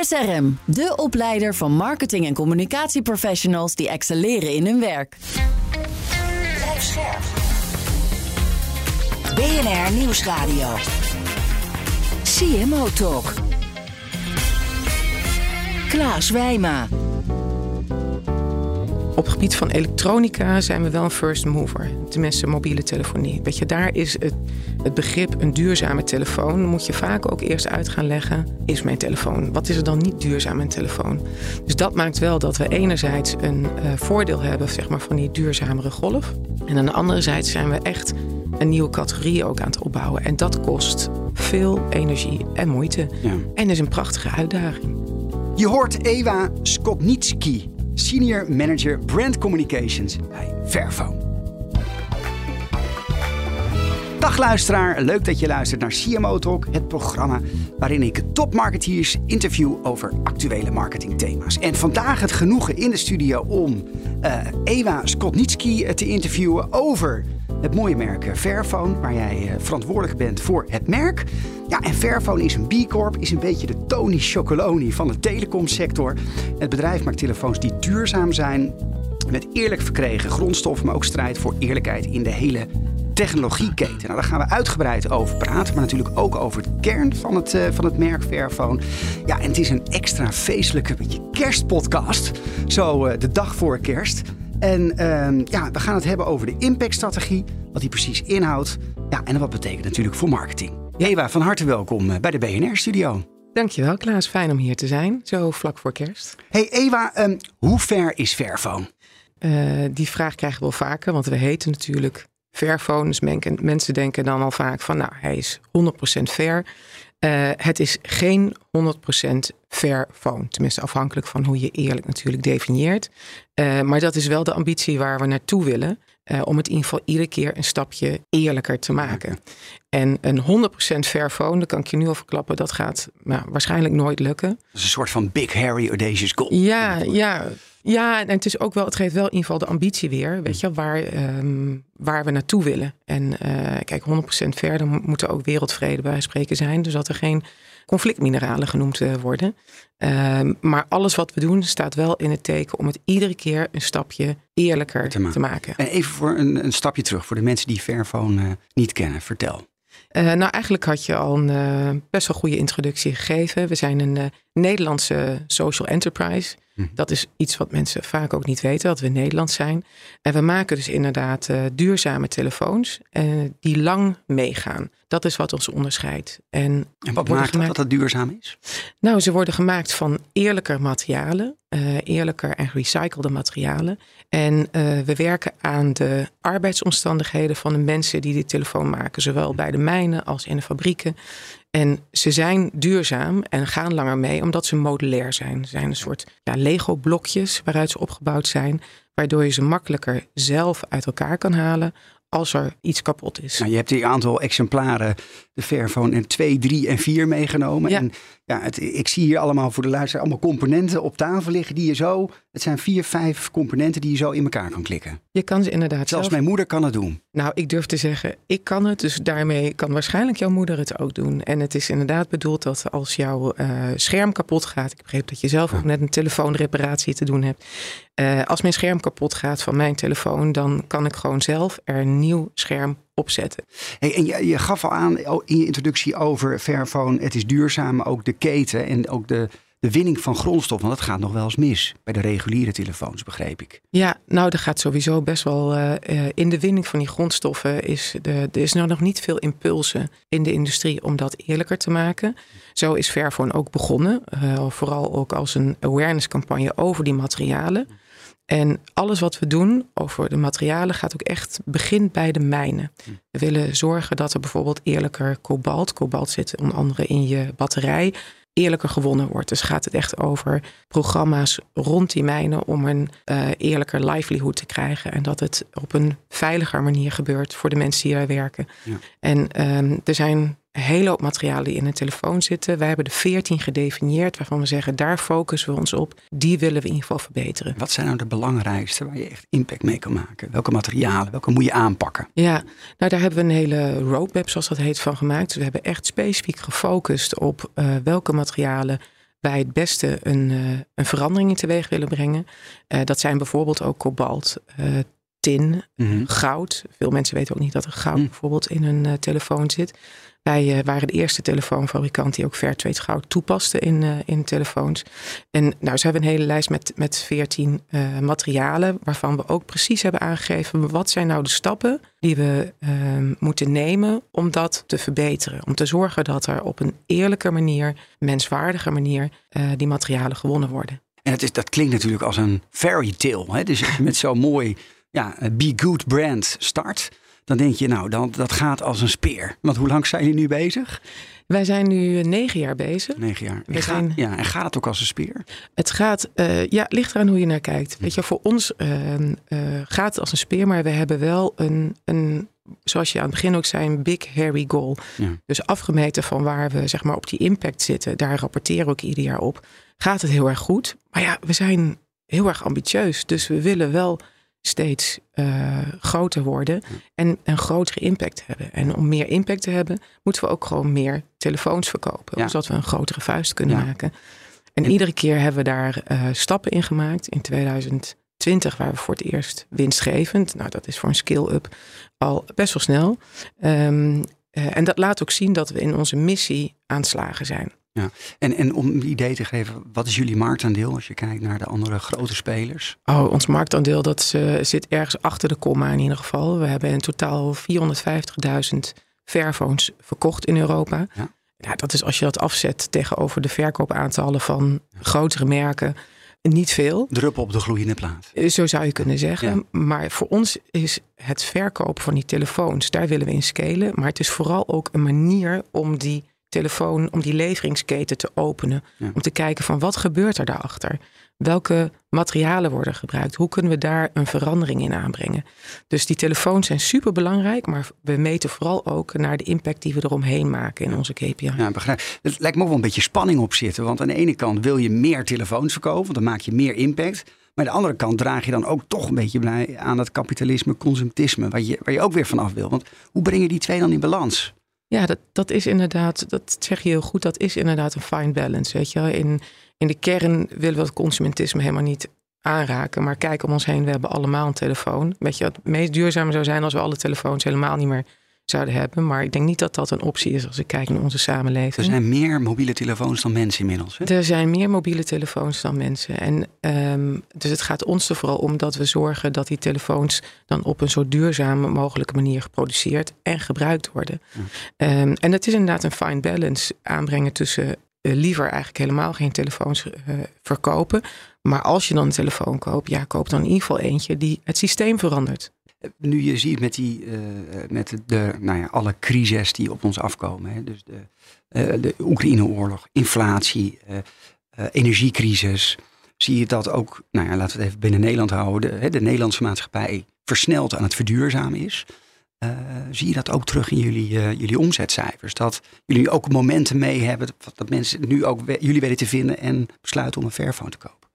SRM, de opleider van marketing- en communicatieprofessionals die excelleren in hun werk. BNR Nieuwsradio. CMO Talk. Klaas Wijma. Op het gebied van elektronica zijn we wel een first mover. Tenminste, mobiele telefonie. Weet je, daar is het, het begrip een duurzame telefoon. Dan moet je vaak ook eerst uit gaan leggen: is mijn telefoon? Wat is er dan niet duurzaam aan telefoon? Dus dat maakt wel dat we enerzijds een uh, voordeel hebben zeg maar, van die duurzamere golf. En aan de andere zijde zijn we echt een nieuwe categorie ook aan het opbouwen. En dat kost veel energie en moeite. Ja. En is een prachtige uitdaging. Je hoort Ewa Skotnitsky Senior Manager Brand Communications bij Fairphone. Dag luisteraar, leuk dat je luistert naar CMO Talk, het programma waarin ik topmarketeers interview over actuele marketingthema's. En vandaag het genoegen in de studio om uh, Ewa Skotnitsky te interviewen over het mooie merk Fairphone, waar jij verantwoordelijk bent voor het merk. Ja, en Fairphone is een B Corp, is een beetje de Tony Chocoloni van de telecomsector. Het bedrijf maakt telefoons die duurzaam zijn, met eerlijk verkregen grondstoffen, maar ook strijd voor eerlijkheid in de hele technologieketen. Nou, daar gaan we uitgebreid over praten, maar natuurlijk ook over de kern van het, uh, van het merk Fairphone. Ja, en het is een extra feestelijke beetje kerstpodcast, zo uh, de dag voor kerst. En uh, ja, we gaan het hebben over de impactstrategie, wat die precies inhoudt. Ja, en wat betekent natuurlijk voor marketing. Ewa, van harte welkom bij de BNR-studio. Dankjewel Klaas, fijn om hier te zijn, zo vlak voor kerst. Hey Ewa, um, hoe ver is Fairphone? Uh, die vraag krijgen we wel vaker, want we heten natuurlijk Fairphone. Dus mensen denken dan al vaak van, nou, hij is 100% fair. Uh, het is geen 100% fair phone. Tenminste, afhankelijk van hoe je eerlijk natuurlijk definieert. Uh, maar dat is wel de ambitie waar we naartoe willen. Uh, om het in ieder geval iedere keer een stapje eerlijker te maken. En een 100% fair phone, dat kan ik je nu al verklappen, dat gaat nou, waarschijnlijk nooit lukken. Dat is een soort van big, hairy, audacious goal. Ja, ja. Ja, en het, is ook wel, het geeft wel in ieder geval de ambitie weer, weet je, waar, um, waar we naartoe willen. En uh, kijk, 100% verder moet er ook wereldvrede bij spreken zijn. Dus dat er geen conflictmineralen genoemd uh, worden. Um, maar alles wat we doen staat wel in het teken om het iedere keer een stapje eerlijker te, ma te maken. En even voor een, een, stapje terug, voor de mensen die Fairphone uh, niet kennen, vertel. Uh, nou, eigenlijk had je al een uh, best wel goede introductie gegeven. We zijn een Nederlandse social enterprise. Hm. Dat is iets wat mensen vaak ook niet weten, dat we Nederland zijn. En we maken dus inderdaad duurzame telefoons die lang meegaan. Dat is wat ons onderscheidt. En, en wat maakt gemaakt... dat dat duurzaam is? Nou, ze worden gemaakt van eerlijker materialen. Uh, eerlijker en gerecyclede materialen. En we werken aan de arbeidsomstandigheden van de mensen die die telefoon maken. Zowel bij de mijnen als in de fabrieken. En ze zijn duurzaam en gaan langer mee omdat ze modulair zijn. Ze zijn een soort ja, Lego-blokjes waaruit ze opgebouwd zijn. Waardoor je ze makkelijker zelf uit elkaar kan halen als er iets kapot is. Nou, je hebt die aantal exemplaren, de Fairphone en 2, 3 en 4 meegenomen. Ja. En ja, het, ik zie hier allemaal voor de luisteraar allemaal componenten op tafel liggen die je zo, het zijn vier, vijf componenten die je zo in elkaar kan klikken. Je kan ze inderdaad Zelfs zelf... mijn moeder kan het doen. Nou, ik durf te zeggen, ik kan het, dus daarmee kan waarschijnlijk jouw moeder het ook doen. En het is inderdaad bedoeld dat als jouw uh, scherm kapot gaat, ik begreep dat je zelf ja. ook net een telefoonreparatie te doen hebt. Uh, als mijn scherm kapot gaat van mijn telefoon, dan kan ik gewoon zelf er een nieuw scherm opzetten. Hey, en je, je, gaf al aan in je introductie over Fairphone, het is duurzaam, ook de keten en ook de, de winning van grondstof. Want dat gaat nog wel eens mis bij de reguliere telefoons, begreep ik. Ja, nou, er gaat sowieso best wel uh, in de winning van die grondstoffen. Is de, er is nou nog niet veel impulsen in de industrie om dat eerlijker te maken. Zo is Fairphone ook begonnen. Uh, vooral ook als een awareness campagne over die materialen. En alles wat we doen over de materialen gaat ook echt begint bij de mijnen. We willen zorgen dat er bijvoorbeeld eerlijker kobalt, kobalt zit onder andere in je batterij, eerlijker gewonnen wordt. Dus gaat het echt over programma's rond die mijnen om een uh, eerlijker livelihood te krijgen. En dat het op een veiliger manier gebeurt voor de mensen die daar werken. Ja. En um, er zijn een hele hoop materialen die in een telefoon zitten. Wij hebben de 14 gedefinieerd waarvan we zeggen, daar focussen we ons op. Die willen we in ieder geval verbeteren. Wat zijn nou de belangrijkste waar je echt impact mee kan maken? Welke materialen, welke moet je aanpakken? Ja, nou daar hebben we een hele roadmap, zoals dat heet, van gemaakt. Dus we hebben echt specifiek gefocust op uh, welke materialen wij het beste een, uh, een verandering in teweeg willen brengen. Uh, dat zijn bijvoorbeeld ook kobalt, tin, mm -hmm. goud. Veel mensen weten ook niet dat er goud mm. bijvoorbeeld in een telefoon zit. Wij uh, waren de eerste telefoonfabrikant die ook Fairtrade goud toepaste in, uh, in telefoons. En nou, ze hebben een hele lijst met, met 14 uh, materialen, waarvan we ook precies hebben aangegeven wat zijn nou de stappen die we ehm, moeten nemen om dat te verbeteren. Om te zorgen dat er op een eerlijke manier, menswaardige manier, die materialen gewonnen worden. En het is, dat klinkt natuurlijk als een fairy tale. Hè? Dus met zo'n mooi ja, Be Good brand start dan denk je, nou, dan, dat gaat als een speer. Want hoe lang zijn jullie nu bezig? Wij zijn nu negen jaar bezig. Negen jaar. En, zijn... ja, en gaat het ook als een speer? Het gaat, uh, ja, ligt eraan hoe je naar kijkt. Weet je, voor ons uh, uh, gaat het als een speer, maar we hebben wel een, een zoals je aan het begin ook zei, een big hairy goal. Ja. Dus afgemeten van waar we zeg maar op die impact zitten, daar rapporteren we ook ieder jaar op. Gaat het heel erg goed? Maar ja, we zijn heel erg ambitieus. Dus we willen wel steeds uh, groter worden en een grotere impact hebben. En om meer impact te hebben, moeten we ook gewoon meer telefoons verkopen, ja. zodat we een grotere vuist kunnen ja. maken. En, en, iedere keer hebben we daar uh, stappen in gemaakt. In 2020 waren we voor het eerst winstgevend. Nou, dat is voor een skill-up al best wel snel. Um, uh, en dat laat ook zien dat we in onze missie aanslagen zijn. Ja, en, en om een idee te geven, wat is jullie marktaandeel als je kijkt naar de andere grote spelers? Oh, ons marktaandeel dat uh, zit ergens achter de komma in ieder geval. We hebben in totaal 450.000 Fairphones verkocht in Europa. Ja. ja. dat is als je dat afzet tegenover de verkoopaantallen van grotere merken, niet veel. Drup op de gloeiende plaat. Eh, zo zou je kunnen zeggen. Ja. Maar voor ons is het verkopen van die telefoons, daar willen we in scalen. Maar het is vooral ook een manier om die telefoon om die leveringsketen te openen. Ja. Om te kijken van wat gebeurt er daarachter? Welke materialen worden gebruikt? Hoe kunnen we daar een verandering in aanbrengen? Dus die telefoons zijn super belangrijk, maar we meten vooral ook naar de impact die we eromheen maken in onze KPI. Ja, begrijp. Het lijkt me ook wel een beetje spanning op zitten. Want aan de ene kant wil je meer telefoons verkopen, want dan maak je meer impact. Maar aan de andere kant draag je dan ook toch een beetje bij aan dat kapitalisme, consumptisme, waar je, waar je ook weer vanaf wil. Want hoe breng je die twee dan in balans? Ja, dat, dat is inderdaad, dat zeg je heel goed, dat is inderdaad een fine balance. Weet je? In, in de kern willen we het consumentisme helemaal niet aanraken. Maar kijk om ons heen, we hebben allemaal een telefoon. Weet je, het meest duurzame zou zijn als we alle telefoons helemaal niet meer zouden hebben. Maar ik denk niet dat dat een optie is als ik kijk naar onze samenleving. Er zijn meer mobiele telefoons dan mensen inmiddels. Hè? Er zijn meer mobiele telefoons dan mensen. En um, dus het gaat ons er vooral om dat we zorgen dat die telefoons dan op een zo duurzame mogelijke manier geproduceerd en gebruikt worden. Ja. Um, en het is inderdaad een fine balance aanbrengen tussen uh, liever eigenlijk helemaal geen telefoons uh, verkopen. Maar als je dan een telefoon koopt, ja, koop dan in ieder geval eentje die het systeem verandert. Nu je ziet met, die, uh, met de, nou ja, alle crises die op ons afkomen. Hè, dus de, uh, de Oekraïne-oorlog, inflatie, uh, energiecrisis. Zie je dat ook, nou ja, laten we het even binnen Nederland houden. De, de Nederlandse maatschappij versneld aan het verduurzamen is. zie je dat ook terug in jullie, jullie omzetcijfers? Dat jullie ook momenten mee hebben dat, dat mensen nu ook jullie weten te vinden en besluiten om een Fairphone te kopen?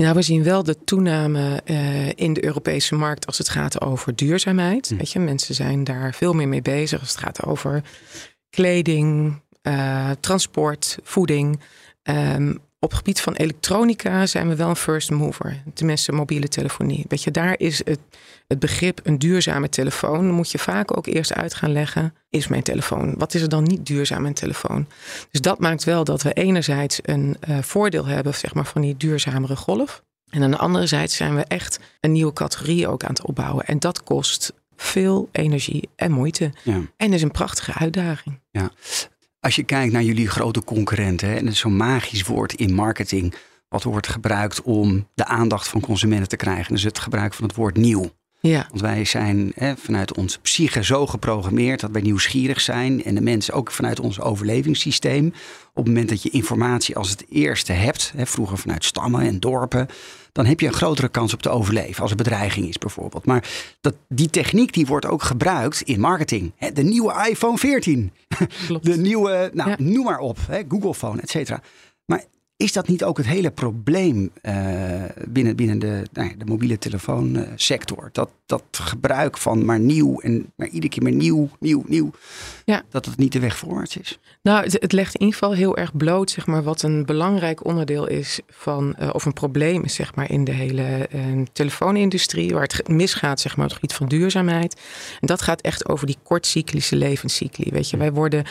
Nou, we zien wel de toename uh, in de Europese markt als het gaat over duurzaamheid. Hm. Weet je, mensen zijn daar veel meer mee bezig als het gaat over kleding, uh, transport, voeding. Um, op het gebied van elektronica zijn we wel een first mover. Tenminste, mobiele telefonie. Weet je, daar is het, het begrip een duurzame telefoon. Dan moet je vaak ook eerst uit gaan leggen. Is mijn telefoon? Wat is er dan niet duurzaam aan telefoon? Dus dat maakt wel dat we enerzijds een uh, voordeel hebben zeg maar, van die duurzamere golf. En aan de andere zijde zijn we echt een nieuwe categorie ook aan het opbouwen. En dat kost veel energie en moeite. Ja. En is een prachtige uitdaging. Ja. Als je kijkt naar jullie grote concurrenten, en het is zo'n magisch woord in marketing, wat wordt gebruikt om de aandacht van consumenten te krijgen, is het gebruik van het woord nieuw. Ja. Want wij zijn hè, vanuit onze psyche zo geprogrammeerd dat wij nieuwsgierig zijn. En de mensen ook vanuit ons overlevingssysteem. Op het moment dat je informatie als het eerste hebt, hè, vroeger vanuit stammen en dorpen, dan heb je een grotere kans op te overleven als er bedreiging is bijvoorbeeld. Maar dat, die techniek die wordt ook gebruikt in marketing. Hè, de nieuwe iPhone 14, Klopt. de nieuwe, nou Ja. noem maar op, hè, Google Phone, et cetera. Maar is dat niet ook het hele probleem eh, binnen, binnen de, nou ja, de mobiele telefoonsector? Dat, dat gebruik van maar nieuw en maar iedere keer maar nieuw, nieuw, nieuw. Ja. Dat het niet de weg voorwaarts is. Nou, het, het legt in ieder geval heel erg bloot, zeg maar, wat een belangrijk onderdeel is van, eh, of een probleem is, zeg maar, in de hele eh, telefoonindustrie, waar het misgaat, zeg maar, op het gebied van duurzaamheid. En dat gaat echt over die kortcyclische levenscycli. Weet je, wij worden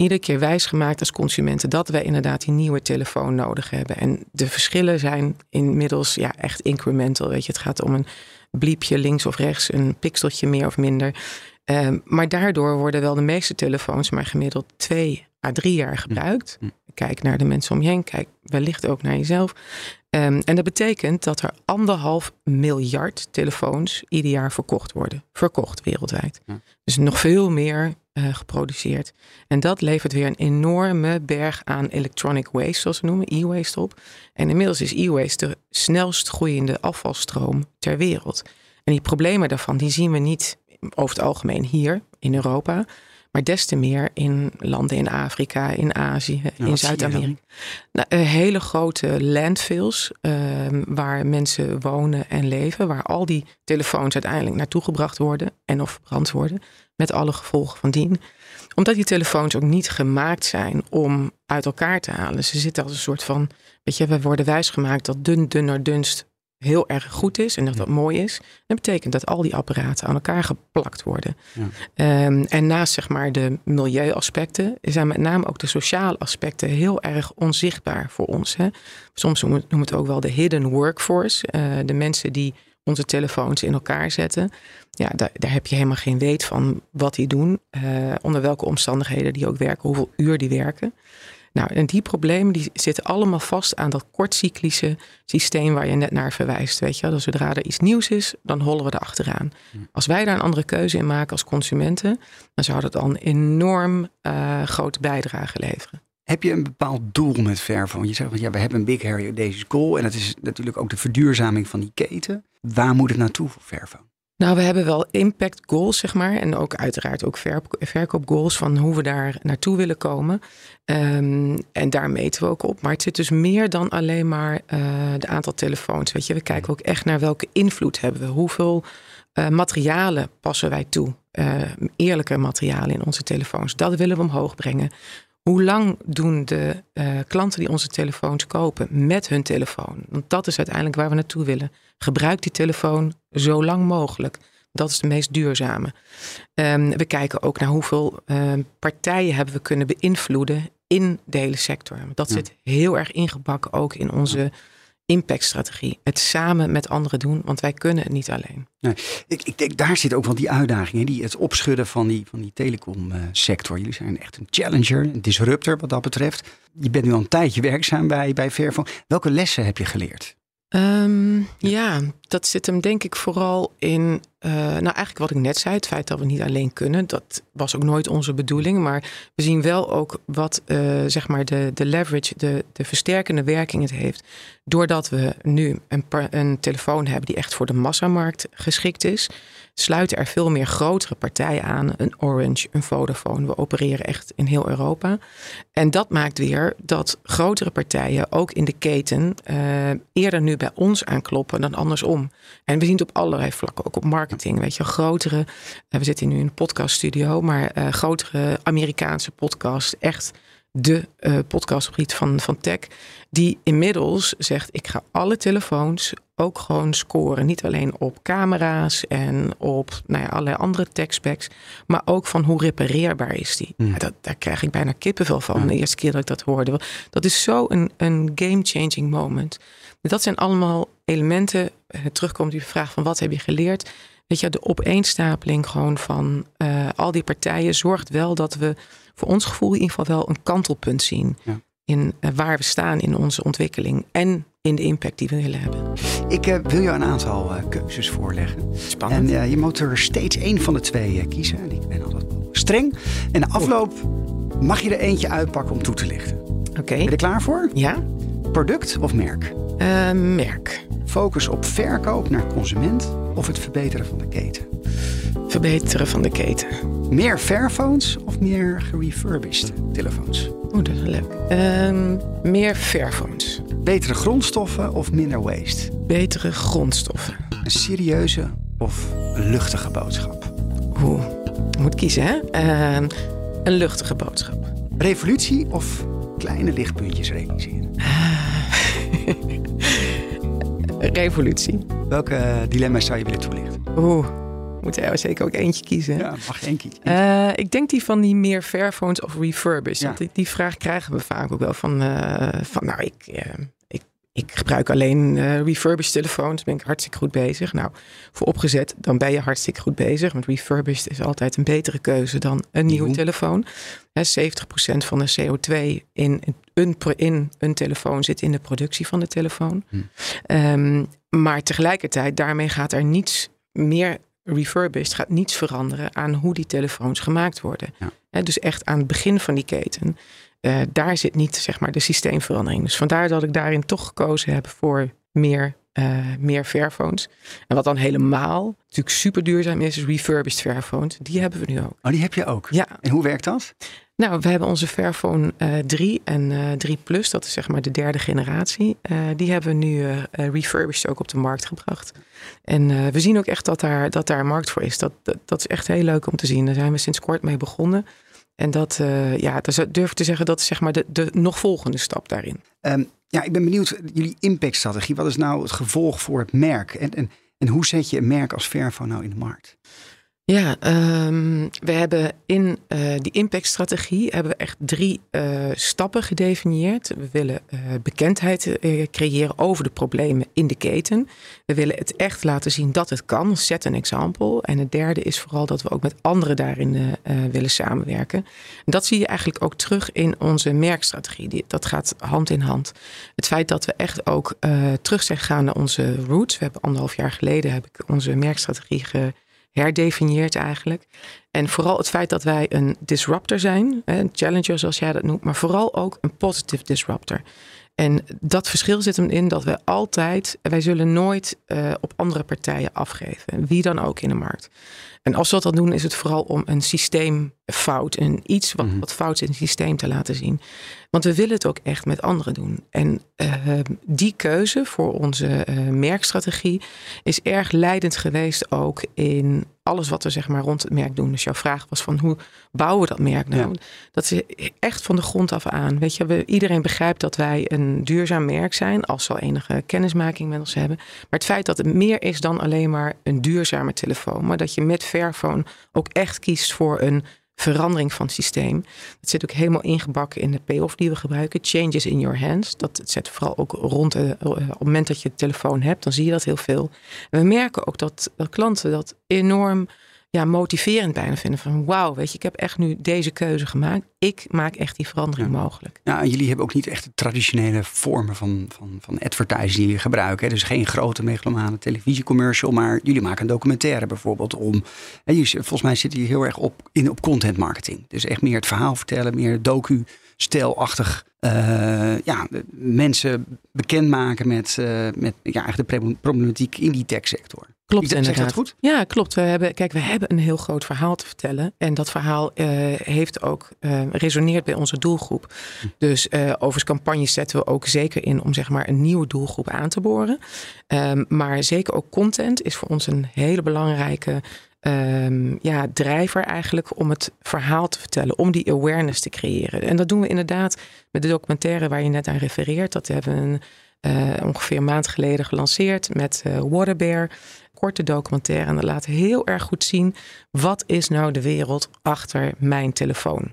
iedere keer wijsgemaakt als consumenten dat wij inderdaad die nieuwe telefoon nodig hebben. En de verschillen zijn inmiddels ja, echt incremental. Weet je, het gaat om een bliepje links of rechts, een pixeltje meer of minder. Ehm, maar daardoor worden wel de meeste telefoons maar gemiddeld twee à drie jaar gebruikt. Hm. Kijk naar de mensen om je heen, kijk wellicht ook naar jezelf. Ehm, en dat betekent dat er anderhalf miljard telefoons ieder jaar verkocht worden. Verkocht wereldwijd. Dus nog veel meer eh, geproduceerd. En dat levert weer een enorme berg aan electronic waste, zoals we noemen, e-waste op. En inmiddels is e-waste de snelst groeiende afvalstroom ter wereld. En die problemen daarvan, die zien we niet over het algemeen hier in Europa. Maar des te meer in landen in Afrika, in Azië, in dan? Zuid-Amerika. Nou, eh, hele grote landfills ehm, waar mensen wonen en leven. Waar al die telefoons uiteindelijk naartoe gebracht worden en of verbrand worden. Met alle gevolgen van dien. Omdat die telefoons ook niet gemaakt zijn om uit elkaar te halen. Ze zitten als een soort van, weet je, we worden wijsgemaakt dat dun, dunner, dunst heel erg goed is en dat dat mooi is. Dat betekent dat al die apparaten aan elkaar geplakt worden. Ja. Ehm, en naast zeg maar de milieuaspecten zijn met name ook de sociale aspecten heel erg onzichtbaar voor ons. Hè? Soms noemen we het ook wel de hidden workforce. eh, de mensen die onze telefoons in elkaar zetten. Ja, daar, daar heb je helemaal geen weet van wat die doen. eh, onder welke omstandigheden die ook werken, hoeveel uur die werken. Nou, en die problemen die zitten allemaal vast aan dat kortcyclische systeem waar je net naar verwijst. Weet je, wel. dus zodra er iets nieuws is, dan hollen we er achteraan. Als wij daar een andere keuze in maken als consumenten, dan zou dat al een enorm eh, grote bijdrage leveren. Heb je een bepaald doel met Fairphone? Je zegt, van, ja, we hebben een big hairy deze goal. En dat is natuurlijk ook de verduurzaming van die keten. Waar moet het naartoe voor Fairphone? Nou, we hebben wel impact goals, zeg maar. En ook uiteraard ook verkoopgoals van hoe we daar naartoe willen komen. Ehm, en daar meten we ook op. Maar het zit dus meer dan alleen maar eh de aantal telefoons. Weet je, we kijken ook echt naar welke invloed hebben we. Hoeveel eh, materialen passen wij toe? Eh, eerlijke materialen in onze telefoons. Dat willen we omhoog brengen. Hoe lang doen de klanten die onze telefoons kopen met hun telefoon? Want dat is uiteindelijk waar we naartoe willen. Gebruik die telefoon zo lang mogelijk. Dat is de meest duurzame. Ehm, we kijken ook naar hoeveel ehm, partijen hebben we kunnen beïnvloeden in de hele sector. Dat Ja. zit heel erg ingebakken ook in onze impactstrategie. Het samen met anderen doen, want wij kunnen het niet alleen. Ik, ik denk, daar zit ook wel die uitdaging. Hè? Die, het opschudden van die, van die telecomsector. Jullie zijn echt een challenger, een disruptor wat dat betreft. Je bent nu al een tijdje werkzaam bij, bij Fairphone. Welke lessen heb je geleerd? Ehm, ja, dat zit hem denk ik vooral in, eh, nou eigenlijk wat ik net zei, het feit dat we niet alleen kunnen, dat was ook nooit onze bedoeling, maar we zien wel ook wat eh, zeg maar de, de leverage, de, de versterkende werking het heeft, doordat we nu een, een telefoon hebben die echt voor de massamarkt geschikt is, sluiten er veel meer grotere partijen aan, een Orange, een Vodafone, we opereren echt in heel Europa. En dat maakt weer dat grotere partijen ook in de keten eh, eerder nu bij ons aankloppen dan andersom. En we zien het op allerlei vlakken, ook op marketing. Weet je, grotere, eh, we zitten nu in een podcaststudio, maar eh, grotere Amerikaanse podcast, echt de podcast op van, van tech, die inmiddels zegt: ik ga alle telefoons ook gewoon scoren. Niet alleen op camera's en op nou ja, allerlei andere tech specs, maar ook van hoe repareerbaar is die. Ja, dat, daar krijg ik bijna kippenvel van Ja. de eerste keer dat ik dat hoorde. Dat is zo een, een game-changing moment. Dat zijn allemaal elementen. eh, terugkomt die vraag van wat heb je geleerd? Weet je, de opeenstapeling gewoon van eh, al die partijen zorgt wel dat we voor ons gevoel in ieder geval wel een kantelpunt zien. Ja. In eh, waar we staan in onze ontwikkeling. En in de impact die we willen hebben. Ik uh, wil je een aantal uh, keuzes voorleggen. Spannend. En uh, je moet er steeds één van de twee kiezen. En ik ben altijd streng. En de afloop mag je er eentje uitpakken om toe te lichten. Oké. Ben je er klaar voor? Ja. Product of merk? Merk. Focus op verkoop naar consument of het verbeteren van de keten? Verbeteren van de keten. Meer Fairphones of meer gerefurbished telefoons? Oeh, dat is leuk. Um, meer Fairphones. Betere grondstoffen of minder waste? Betere grondstoffen. Een serieuze of luchtige boodschap? Oeh, moet kiezen hè? Uh, een luchtige boodschap. Revolutie of kleine lichtpuntjes realiseren? Revolutie. Welke dilemma's zou je willen toelichten? Oeh, moet jij zeker ook eentje kiezen. Ja, mag één kiezen. Uh, ik denk die van die meer Fairphones of refurbished. Ja. Want die, die, vraag krijgen we vaak ook wel van, uh, van nou, ik, uh, ik, ik gebruik alleen refurbished telefoons. Ben ik hartstikke goed bezig. Nou, voor opgezet, dan ben je hartstikke goed bezig. Want refurbished is altijd een betere keuze dan een nieuwe Nieuw. telefoon. He, 70% van de CO2 in een, in een telefoon zit in de productie van de telefoon. Hm. Um, maar tegelijkertijd, daarmee gaat er niets meer refurbished gaat niets veranderen aan hoe die telefoons gemaakt worden. Ja. dus echt aan het begin van die keten. Uh, daar zit niet zeg maar de systeemverandering. Dus vandaar dat ik daarin toch gekozen heb voor meer, uh, meer Fairphones. En wat dan helemaal natuurlijk super duurzaam is, is refurbished Fairphones. Die hebben we nu ook. Oh, die heb je ook? Ja. En hoe werkt dat? Nou, we hebben onze Fairphone uh, 3 en uh, 3 Plus, dat is zeg maar de derde generatie. Die hebben we nu refurbished ook op de markt gebracht. En we zien ook echt dat daar, dat daar markt voor is. Dat, dat, dat, is echt heel leuk om te zien. Daar zijn we sinds kort mee begonnen. En dat, ja, dat durf ik te zeggen, dat is zeg maar de, de nog volgende stap daarin. Um, ja, ik ben benieuwd, jullie impactstrategie, wat is nou het gevolg voor het merk? En, en, en hoe zet je een merk als Fairphone nou in de markt? Ja, um, we hebben in uh, die impactstrategie hebben we echt drie uh, stappen gedefinieerd. We willen uh, bekendheid creëren over de problemen in de keten. We willen het echt laten zien dat het kan. Set een example. En het derde is vooral dat we ook met anderen daarin willen samenwerken. En dat zie je eigenlijk ook terug in onze merkstrategie. Dat gaat hand in hand. Het feit dat we echt ook terug zijn gegaan naar onze roots. We hebben anderhalf jaar geleden heb ik onze merkstrategie ge herdefinieert eigenlijk. En vooral het feit dat wij een disruptor zijn, een challenger zoals jij dat noemt, maar vooral ook een positive disruptor. En dat verschil zit hem in dat we altijd, wij zullen nooit uh, op andere partijen afgeven, wie dan ook in de markt. En als we dat doen, is het vooral om een systeemfout, en iets wat, wat fout in het systeem te laten zien. Want we willen het ook echt met anderen doen. En uh, die keuze voor onze uh, merkstrategie is erg leidend geweest ook in alles wat we zeg maar rond het merk doen. Dus jouw vraag was van hoe bouwen we dat merk nou? Ja. Dat is echt van de grond af aan. Weet je, we, iedereen begrijpt dat wij een duurzaam merk zijn, als ze al enige kennismaking met ons hebben. Maar het feit dat het meer is dan alleen maar een duurzame telefoon, maar dat je met Fairphone ook echt kiest voor een verandering van het systeem. Dat zit ook helemaal ingebakken in de payoff die we gebruiken. Changes in your hands. Dat zet vooral ook rond de, op het moment dat je de telefoon hebt, dan zie je dat heel veel. We merken ook dat, dat klanten dat enorm ja, motiverend bijna vinden. Van wauw, weet je, ik heb echt nu deze keuze gemaakt. Ik maak echt die verandering ja. mogelijk. Ja, en jullie hebben ook niet echt de traditionele vormen van, van, van advertising die jullie gebruiken. Hè? Dus geen grote megalomane televisiecommercial, maar jullie maken een documentaire bijvoorbeeld om. En jullie, volgens mij zitten jullie heel erg op, in, op content marketing. Dus echt meer het verhaal vertellen, meer docu-stelachtig uh, ja, mensen bekendmaken met, uh, met ja, eigenlijk de problematiek in die techsector. Klopt zeg inderdaad. dat goed? Ja, klopt. We hebben, kijk, we hebben een heel groot verhaal te vertellen. En dat verhaal uh, heeft ook uh, resoneert bij onze doelgroep. Dus uh, overigens campagnes zetten we ook zeker in om zeg maar een nieuwe doelgroep aan te boren. Um, maar zeker ook content is voor ons een hele belangrijke um, ja, drijver eigenlijk om het verhaal te vertellen, om die awareness te creëren. En dat doen we inderdaad met de documentaire waar je net aan refereert. Dat hebben we uh, ongeveer een maand geleden gelanceerd met uh, Waterbear. Korte documentaire en dat laat heel erg goed zien wat is nou de wereld achter mijn telefoon.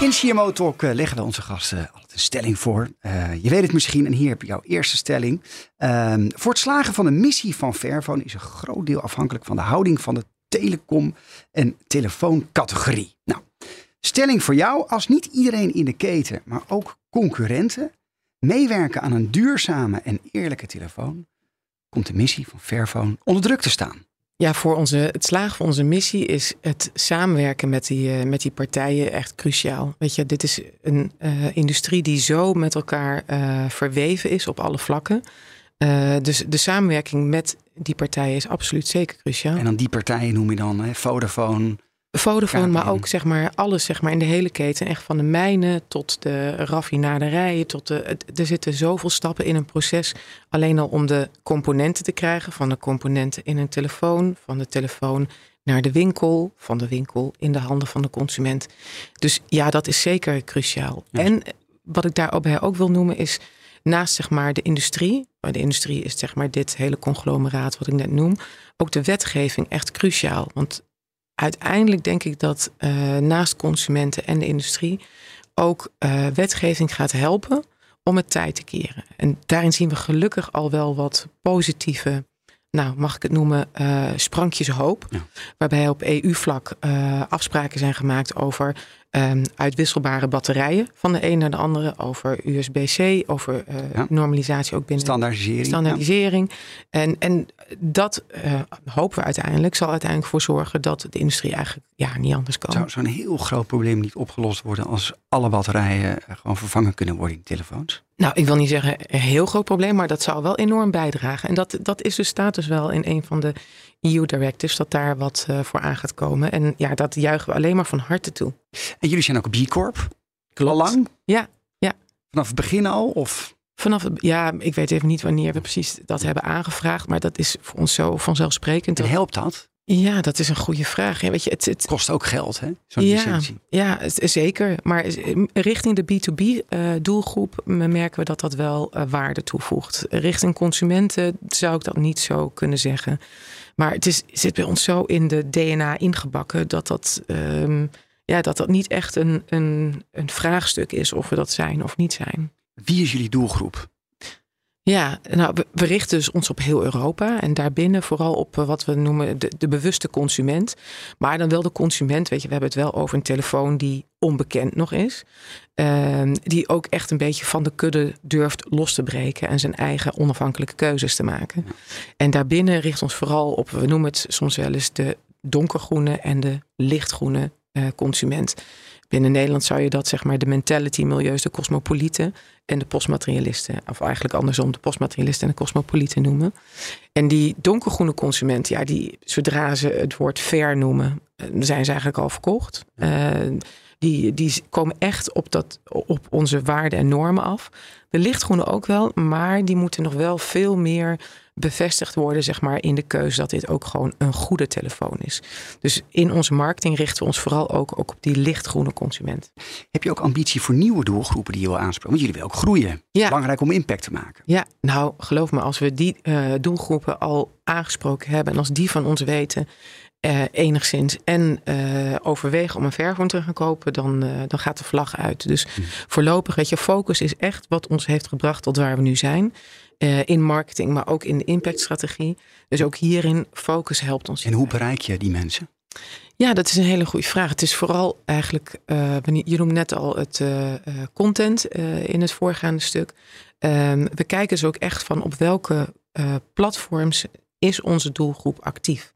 In CMO Talk uh, leggen we onze gasten altijd een stelling voor. Uh, je weet het misschien en hier heb je jouw eerste stelling. Uh, voor het slagen van de missie van Fairphone is een groot deel afhankelijk van de houding van de telecom- en telefooncategorie. Nou, stelling voor jou. Als niet iedereen in de keten, maar ook concurrenten meewerken aan een duurzame en eerlijke telefoon, komt de missie van Fairphone onder druk te staan. Ja, voor onze, het slagen van onze missie is het samenwerken met die, uh, met die partijen echt cruciaal. Weet je, dit is een uh, industrie die zo met elkaar uh, verweven is op alle vlakken. dus de samenwerking met die partijen is absoluut zeker cruciaal. En dan die partijen noem je dan hè, Vodafone, Vodafone, maar ook zeg maar alles zeg maar in de hele keten. Echt van de mijnen tot de raffinaderijen. Tot de, er zitten zoveel stappen in een proces. Alleen al om de componenten te krijgen. Van de componenten in een telefoon. Van de telefoon naar de winkel. Van de winkel in de handen van de consument. Dus ja, dat is zeker cruciaal. Ja. En wat ik daarbij ook wil noemen is... Naast zeg maar de industrie. De industrie is zeg maar dit hele conglomeraat wat ik net noem. Ook de wetgeving echt cruciaal. Want uiteindelijk denk ik dat uh, naast consumenten en de industrie ook uh, wetgeving gaat helpen om het tijd te keren. En daarin zien we gelukkig al wel wat positieve, nou mag ik het noemen, uh, sprankjes hoop. Ja. Waarbij op EU-vlak afspraken zijn gemaakt over um, uitwisselbare batterijen van de een naar de andere, over USB-C, over uh, ja. normalisatie ook binnen standaardisering. standaardisering. Ja. En, en dat uh, hopen we uiteindelijk, zal uiteindelijk voor zorgen dat de industrie eigenlijk ja, niet anders kan. Zou zo'n heel groot probleem niet opgelost worden als alle batterijen gewoon vervangen kunnen worden in telefoons? Nou, ik wil niet zeggen een heel groot probleem, maar dat zou wel enorm bijdragen. En dat, dat is de status wel in een van de EU-directives, dat daar wat uh, voor aan gaat komen. En ja, dat juichen we alleen maar van harte toe. En jullie zijn ook B Corp? Klopt. Lang? Ja, ja. Vanaf het begin al? Of? Vanaf, ja, ik weet even niet wanneer we precies dat hebben aangevraagd, maar dat is voor ons zo vanzelfsprekend. En helpt dat? Ja, dat is een goede vraag. Ja, weet je, het, het kost ook geld, hè? Zo'n ja, licentie. Ja, zeker. Maar richting de B2B-doelgroep uh, merken we dat dat wel uh, waarde toevoegt. Richting consumenten zou ik dat niet zo kunnen zeggen. Maar het is, zit bij ons zo in de DNA ingebakken dat dat, um, ja, dat, dat niet echt een, een, een vraagstuk is of we dat zijn of niet zijn. Wie is jullie doelgroep? Ja, nou, we, richten dus ons op heel Europa en daarbinnen vooral op wat we noemen de, de bewuste consument. Maar dan wel de consument, weet je, we hebben het wel over een telefoon die onbekend nog is. Uh, die ook echt een beetje van de kudde durft los te breken en zijn eigen onafhankelijke keuzes te maken. En daarbinnen richt ons vooral op, we noemen het soms wel eens de donkergroene en de lichtgroene uh, consument. Binnen Nederland zou je dat zeg maar de mentality milieus, de cosmopolieten en de postmaterialisten, of eigenlijk andersom de postmaterialisten en de cosmopolieten noemen. En die donkergroene consument, ja, die zodra ze het woord fair noemen, zijn ze eigenlijk al verkocht. Uh, die, die komen echt op, dat, op onze waarden en normen af. De lichtgroene ook wel, maar die moeten nog wel veel meer bevestigd worden, zeg maar, in de keuze dat dit ook gewoon een goede telefoon is. Dus in onze marketing richten we ons vooral ook, ook op die lichtgroene consument. Heb je ook ambitie voor nieuwe doelgroepen die je wil aanspreken? Want jullie willen ook groeien. Ja. Belangrijk om impact te maken. Ja, nou geloof me, als we die uh, doelgroepen al aangesproken hebben en als die van ons weten uh, enigszins en uh, overwegen om een verfoon te gaan kopen, dan, dan gaat de vlag uit. Dus mm. voorlopig, weet je, focus is echt wat ons heeft gebracht tot waar we nu zijn. In marketing, maar ook in de impactstrategie. Dus ook hierin, focus helpt ons. En hoe bereik je die mensen? Ja, dat is een hele goede vraag. Het is vooral eigenlijk, je noemde net al het content in het voorgaande stuk. Ehm, we kijken dus ook echt van op welke platforms is onze doelgroep actief.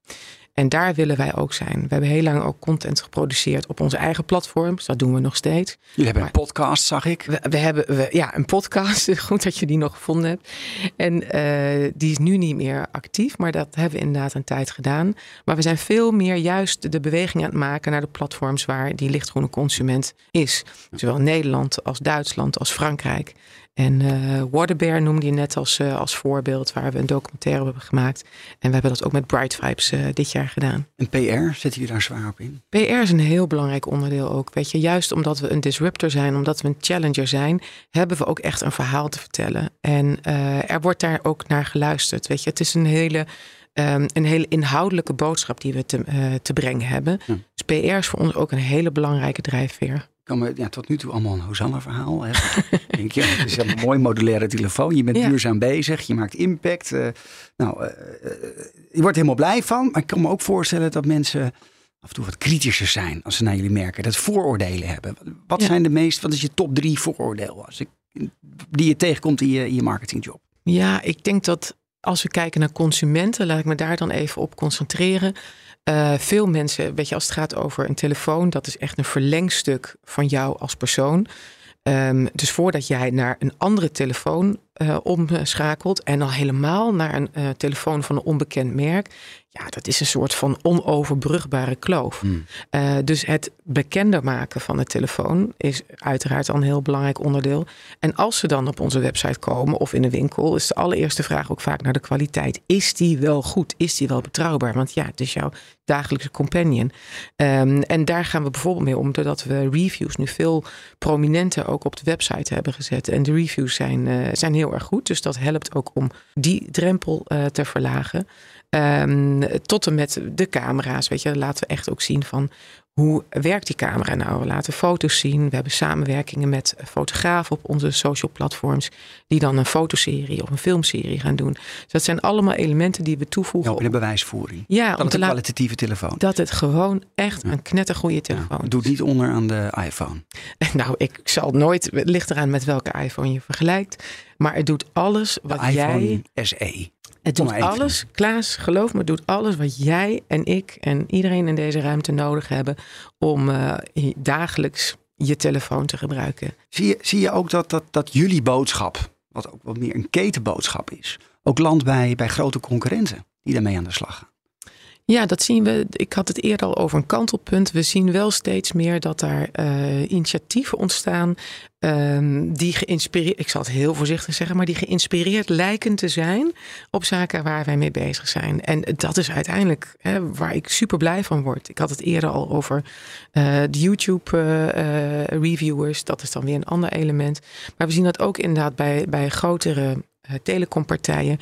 En daar willen wij ook zijn. We hebben heel lang ook content geproduceerd op onze eigen platforms. Dat doen we nog steeds. Jullie hebben maar, een podcast, zag ik. We, we hebben we, ja, een podcast. Goed dat je die nog gevonden hebt. En uh, die is nu niet meer actief, maar dat hebben we inderdaad een tijd gedaan. Maar we zijn veel meer juist de beweging aan het maken naar de platforms waar die lichtgroene consument is. Zowel Nederland als Duitsland als Frankrijk. En uh, Waterbear noemde je net als, uh, als voorbeeld, waar we een documentaire hebben gemaakt. En we hebben dat ook met Bright Vibes uh, dit jaar gedaan. En PR, zetten jullie daar zwaar op in? PR is een heel belangrijk onderdeel ook. Weet je, juist omdat we een disruptor zijn, omdat we een challenger zijn, hebben we ook echt een verhaal te vertellen. En er wordt daar ook naar geluisterd. Weet je, het is een hele. Um, een hele inhoudelijke boodschap die we te, te brengen hebben. Dus PR is voor ons ook een hele belangrijke drijfveer kan me ja, tot nu toe allemaal een Hosanna-verhaal. denk je, het is een mooi modulaire telefoon. Je bent ja. duurzaam bezig, je maakt impact. Uh, nou, uh, uh, je wordt helemaal blij van. Maar ik kan me ook voorstellen dat mensen af en toe wat kritischer zijn als ze naar jullie merken. Dat vooroordelen hebben. Wat ja. zijn de meest, wat is je top drie vooroordeel? Als ik die je tegenkomt in je, in je marketingjob? Ja, ik denk dat als we kijken naar consumenten, laat ik me daar dan even op concentreren. Uh, veel mensen, weet je, als het gaat over een telefoon, dat is echt een verlengstuk van jou als persoon. Um, dus voordat jij naar een andere telefoon uh, omschakelt en dan helemaal naar een uh, telefoon van een onbekend merk, ja, dat is een soort van onoverbrugbare kloof. Hmm. Uh, dus het bekender maken van de telefoon is uiteraard al een heel belangrijk onderdeel. En als ze dan op onze website komen of in de winkel, is de allereerste vraag ook vaak naar de kwaliteit. Is die wel goed? Is die wel betrouwbaar? Want ja, het is jouw dagelijkse companion. Um, en daar gaan we bijvoorbeeld mee om, doordat we reviews nu veel prominenter ook op de website hebben gezet. En de reviews zijn, zijn heel erg goed. Dus dat helpt ook om die drempel uh, te verlagen. Um, tot en met de camera's. Weet je, laten we echt ook zien van hoe werkt die camera nou? We laten foto's zien. We hebben samenwerkingen met fotografen op onze social platforms. Die dan een fotoserie of een filmserie gaan doen. Dus dat zijn allemaal elementen die we toevoegen. Ja, de bewijsvoering. Ja, dat het een kwalitatieve telefoon. Dat het gewoon echt ja. een knettergoeie telefoon ja, Doe niet onder aan de iPhone. Nou, ik zal nooit. Het ligt eraan met welke iPhone je vergelijkt. Maar het doet alles wat de jij. SE. Het doet alles, Klaas, geloof me, het doet alles wat jij en ik en iedereen in deze ruimte nodig hebben om uh, dagelijks je telefoon te gebruiken. Zie je, zie je ook dat, dat, dat jullie boodschap, wat ook wat meer een ketenboodschap is, ook landt bij, bij grote concurrenten die daarmee aan de slag gaan? Ja, dat zien we. Ik had het eerder al over een kantelpunt. We zien wel steeds meer dat daar uh, initiatieven ontstaan. Um, die geïnspireerd, ik zal het heel voorzichtig zeggen, maar die geïnspireerd lijken te zijn op zaken waar wij mee bezig zijn. En dat is uiteindelijk hè, waar ik super blij van word. Ik had het eerder al over uh, de YouTube-reviewers. Uh, dat is dan weer een ander element. Maar we zien dat ook inderdaad bij, bij grotere telecompartijen.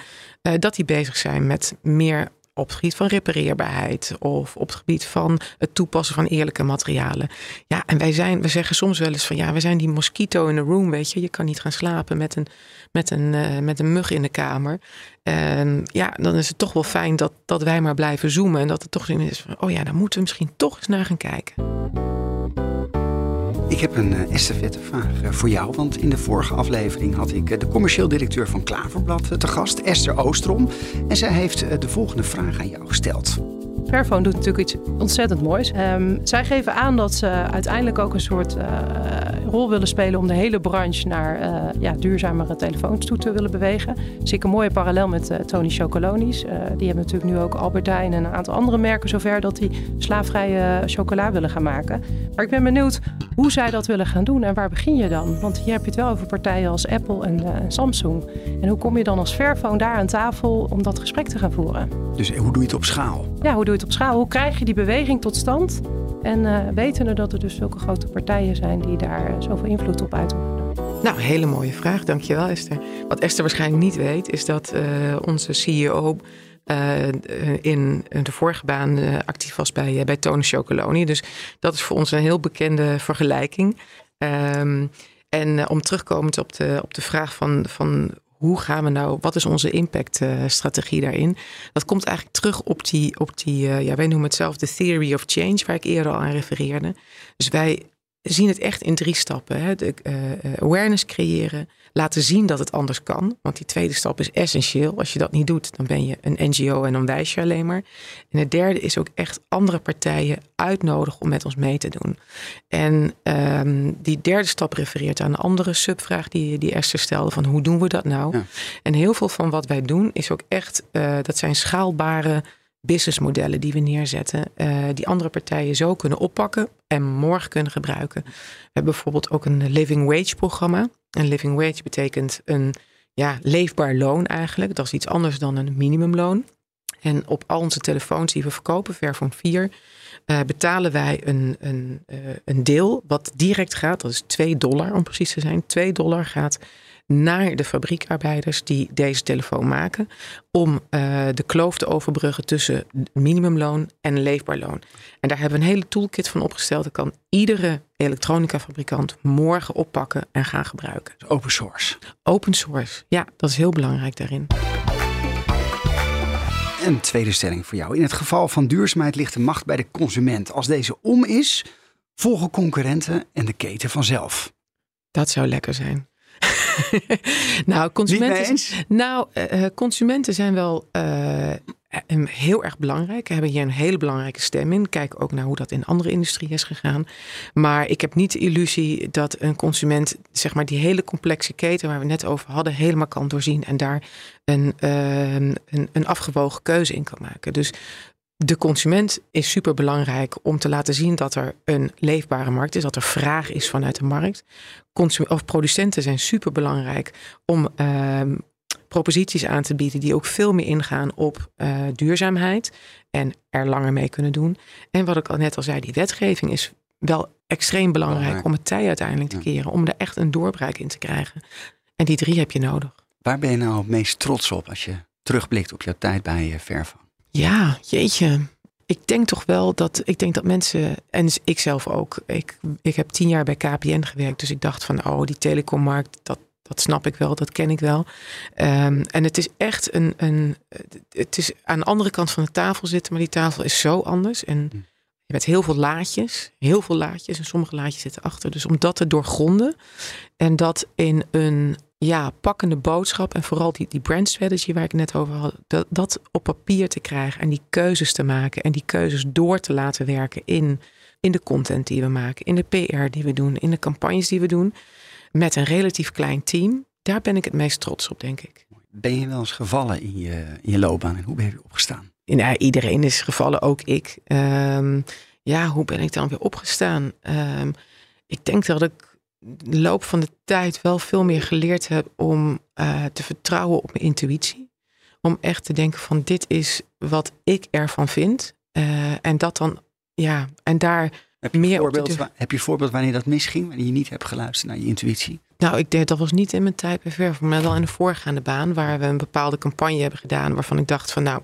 dat die bezig zijn met meer op het gebied van repareerbaarheid of op het gebied van het toepassen van eerlijke materialen. Ja, en wij zijn, we zeggen soms wel eens van ja, we zijn die mosquito in de room, weet je. Je kan niet gaan slapen met een, met een, uh, met een mug in de kamer. En ja, dan is het toch wel fijn dat, dat wij maar blijven zoomen en dat het toch is van, oh ja, daar moeten we misschien toch eens naar gaan kijken. Ik heb een uh, estafettevraag uh, voor jou. Want in de vorige aflevering had ik uh, de commercieel directeur van Klaverblad te gast, Esther Oostrom. En zij heeft de volgende vraag aan jou gesteld. Fairphone doet natuurlijk iets ontzettend moois. Um, zij geven aan dat ze uiteindelijk ook een soort rol willen spelen om de hele branche naar ja, duurzamere telefoons toe te willen bewegen. Zie ik een mooie parallel met Tony Chocolonis. die hebben natuurlijk nu ook Albertijn en een aantal andere merken zover dat die slaafvrije chocola willen gaan maken. Maar ik ben benieuwd hoe zij dat willen gaan doen en waar begin je dan? Want hier heb je het wel over partijen als Apple en Samsung. En hoe kom je dan als Fairphone daar aan tafel om dat gesprek te gaan voeren? Dus hoe doe je het op schaal? Ja, hoe doe je het op schaal? Hoe krijg je die beweging tot stand? En uh, wetende dat er dus zulke grote partijen zijn die daar zoveel invloed op uitoefenen. Nou, hele mooie vraag. Dankjewel Esther. Wat Esther waarschijnlijk niet weet, is dat uh, onze CEO in de vorige baan uh, actief was bij, bij Tone Chocoloni. Dus dat is voor ons een heel bekende vergelijking. Um, en om terugkomend op de, op de vraag van, van hoe gaan we nou, wat is onze impactstrategie uh, daarin? Dat komt eigenlijk terug op die, op die ja, wij noemen het zelf de theory of change, waar ik eerder al aan refereerde. Dus wij zien het echt in drie stappen. Hè. De, uh, awareness creëren, laten zien dat het anders kan. Want die tweede stap is essentieel. Als je dat niet doet, dan ben je een NGO en dan wijs je alleen maar. En het derde is ook echt andere partijen uitnodigen om met ons mee te doen. En um, die derde stap refereert aan een andere subvraag die, die Esther stelde: van hoe doen we dat nou? Ja. En heel veel van wat wij doen is ook echt, uh, dat zijn schaalbare businessmodellen die we neerzetten, uh, die andere partijen zo kunnen oppakken en morgen kunnen gebruiken. We hebben bijvoorbeeld ook een living wage programma. Een living wage betekent een ja, leefbaar loon eigenlijk. Dat is iets anders dan een minimumloon. En op al onze telefoons die we verkopen, Fairphone 4, uh, betalen wij een, een, uh, een deel wat direct gaat. Dat is 2 dollar om precies te zijn. 2 dollar gaat naar de fabriekarbeiders die deze telefoon maken. Om uh, de kloof te overbruggen tussen minimumloon en leefbaar loon. En daar hebben we een hele toolkit van opgesteld. Dat kan iedere elektronica-fabrikant morgen oppakken en gaan gebruiken. Open source. Open source, ja, dat is heel belangrijk daarin. Een tweede stelling voor jou. In het geval van duurzaamheid ligt de macht bij de consument. Als deze om is, volgen concurrenten en de keten vanzelf. Dat zou lekker zijn. nou, consumenten, nou eh, eh, consumenten zijn wel eh, heel erg belangrijk. Hebben hier een hele belangrijke stem in. Kijk ook naar hoe dat in andere industrieën is gegaan. Maar ik heb niet de illusie dat een consument, zeg maar, die hele complexe keten waar we net over hadden, helemaal kan doorzien en daar een, eh, een, een afgewogen keuze in kan maken. Dus de consument is super belangrijk om te laten zien dat er een leefbare markt is, dat er vraag is vanuit de markt. Consum of producenten zijn super belangrijk om ehm, proposities aan te bieden die ook veel meer ingaan op eh, duurzaamheid en er langer mee kunnen doen. En wat ik al net al zei, die wetgeving is wel extreem belangrijk Belangrijk. om het tij uiteindelijk te Ja. keren, om er echt een doorbraak in te krijgen. En die drie heb je nodig. Waar ben je nou het meest trots op als je terugblikt op jouw tijd bij eh, Verva? Ja, jeetje. Ik denk toch wel dat ik denk dat mensen, en ik zelf ook, ik, ik heb tien jaar bij KPN gewerkt, dus ik dacht van, oh, die telecommarkt, dat, dat snap ik wel, dat ken ik wel. Ehm, en het is echt een, een, het is aan de andere kant van de tafel zitten, maar die tafel is zo anders. En Hm. je hebt heel veel laadjes, heel veel laadjes, en sommige laadjes zitten achter. Dus om dat te doorgronden en dat in een ja, pakkende boodschap en vooral die, die brand strategy waar ik net over had, dat, dat op papier te krijgen en die keuzes te maken en die keuzes door te laten werken in, in de content die we maken, in de PR die we doen, in de campagnes die we doen, met een relatief klein team, daar ben ik het meest trots op, denk ik. Ben je wel eens gevallen in je, in je loopbaan en hoe ben je opgestaan? Ja, iedereen is gevallen, ook ik. Ehm, ja, hoe ben ik dan weer opgestaan? Ehm, ik denk dat ik de loop van de tijd wel veel meer geleerd heb om eh, te vertrouwen op mijn intuïtie. Om echt te denken van dit is wat ik ervan vind. Eh, en dat dan, ja, en daar, Heb je, Meer een op te voorbeeld, heb je een voorbeeld wanneer dat misging? Wanneer je niet hebt geluisterd naar je intuïtie? nou, ik denk dat was niet in mijn tijd bij maar wel in de voorgaande baan, waar we een bepaalde campagne hebben gedaan, waarvan ik dacht van nou,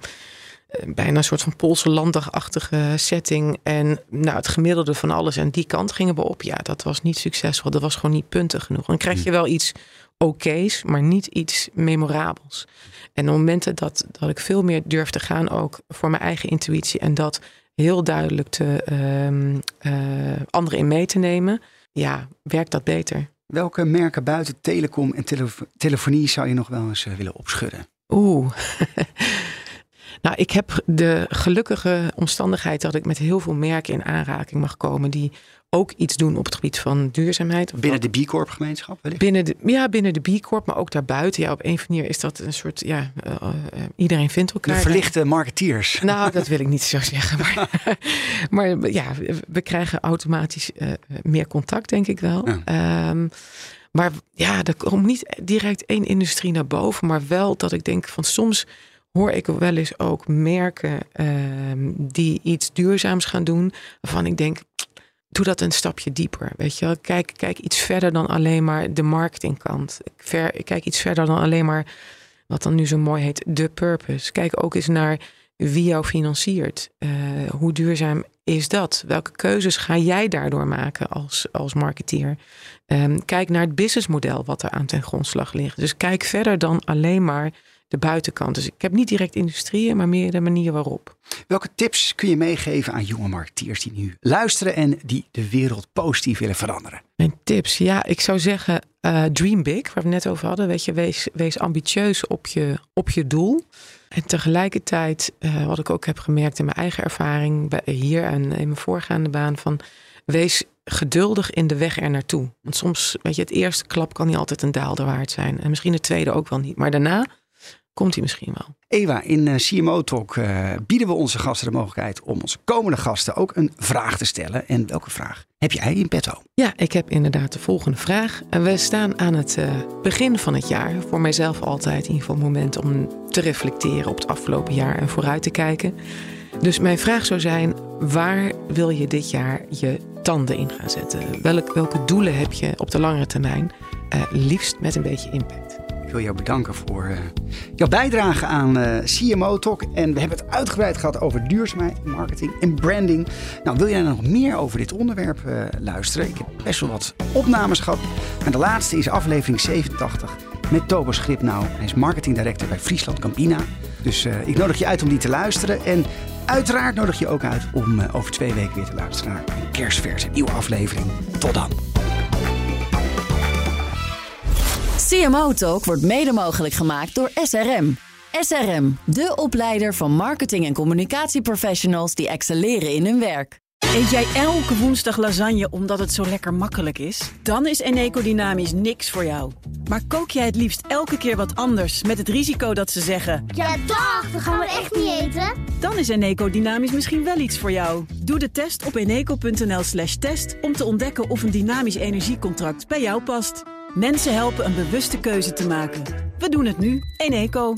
bijna een soort van Poolse landagachtige setting. En nou, het gemiddelde van alles en die kant gingen we op. Ja, dat was niet succesvol. Dat was gewoon niet punten genoeg. Dan krijg je wel iets oké's, maar niet iets memorabels. En op momenten dat, dat ik veel meer durf te gaan, ook voor mijn eigen intuïtie en dat heel duidelijk te ehm, eh, anderen in mee te nemen, ja, werkt dat beter. Welke merken buiten telecom en telefo- telefonie zou je nog wel eens eh, willen opschudden? Oeh. nou, ik heb de gelukkige omstandigheid dat ik met heel veel merken in aanraking mag komen die ook iets doen op het gebied van duurzaamheid. Binnen de B Corp gemeenschap wellicht? binnen de, ja, binnen de B Corp, maar ook daarbuiten. Ja, op een of manier is dat een soort, ja, eh, eh, iedereen vindt De elkaar. verlichte marketeers. Nou, dat wil ik niet zo zeggen. Maar, maar ja, we krijgen automatisch eh, meer contact, denk ik wel. Ja. Ehm, maar ja, er komt niet direct één industrie naar boven. Maar wel dat ik denk van soms hoor ik wel eens ook merken ehm, die iets duurzaams gaan doen. Waarvan ik denk, doe dat een stapje dieper. Weet je wel? Kijk, kijk iets verder dan alleen maar de marketingkant. Ver, kijk iets verder dan alleen maar wat dan nu zo mooi heet, de purpose. Kijk ook eens naar wie jou financiert. Eh, hoe duurzaam is dat? Welke keuzes ga jij daardoor maken als, als marketeer? Ehm, kijk naar het businessmodel wat er aan ten grondslag ligt. Dus kijk verder dan alleen maar de buitenkant. Dus ik heb niet direct industrieën, maar meer de manier waarop. Welke tips kun je meegeven aan jonge marketeers die nu luisteren en die de wereld positief willen veranderen? Mijn tips, ja, ik zou zeggen, eh, dream big, waar we het net over hadden. Weet je, wees, wees ambitieus op je, op je doel. En tegelijkertijd, eh, wat ik ook heb gemerkt in mijn eigen ervaring bij, hier en in mijn voorgaande baan, van wees geduldig in de weg er naartoe. Want soms, weet je, het eerste klap kan niet altijd een daalder waard zijn. En misschien de tweede ook wel niet. Maar daarna komt hij misschien wel. Ewa, in eh, CMO Talk eh, bieden we onze gasten de mogelijkheid om onze komende gasten ook een vraag te stellen. En welke vraag heb jij in petto? Ja, ik heb inderdaad de volgende vraag. We staan aan het eh, begin van het jaar. Voor mijzelf altijd in ieder geval een moment om te reflecteren op het afgelopen jaar en vooruit te kijken. Dus mijn vraag zou zijn: waar wil je dit jaar je tanden in gaan zetten? Welk, welke doelen heb je op de langere termijn? Liefst met een beetje impact. Ik wil jou bedanken voor eh, jouw bijdrage aan eh, CMO Talk. En we hebben het uitgebreid gehad over duurzaamheid, marketing en branding. Nou, wil jij nog meer over dit onderwerp eh, luisteren? Ik heb best wel wat opnames gehad. En de laatste is aflevering 87 met Tobas Gripnauw. Hij is marketing director bij Friesland Campina. Dus ik nodig je uit om die te luisteren. En uiteraard nodig je ook uit om over twee weken weer te luisteren naar een kerstverse nieuwe aflevering. Tot dan. CMO Talk wordt mede mogelijk gemaakt door SRM. SRM, de opleider van marketing- en communicatieprofessionals die excelleren in hun werk. Eet jij elke woensdag lasagne omdat het zo lekker makkelijk is? Dan is Eneco Dynamisch niks voor jou. Maar kook jij het liefst elke keer wat anders met het risico dat ze zeggen... Ja, dag, dat gaan we echt niet eten. Dan is Eneco Dynamisch misschien wel iets voor jou. Doe de test op eneco.nl slash test om te ontdekken of een dynamisch energiecontract bij jou past. Mensen helpen een bewuste keuze te maken. We doen het nu. Eneco.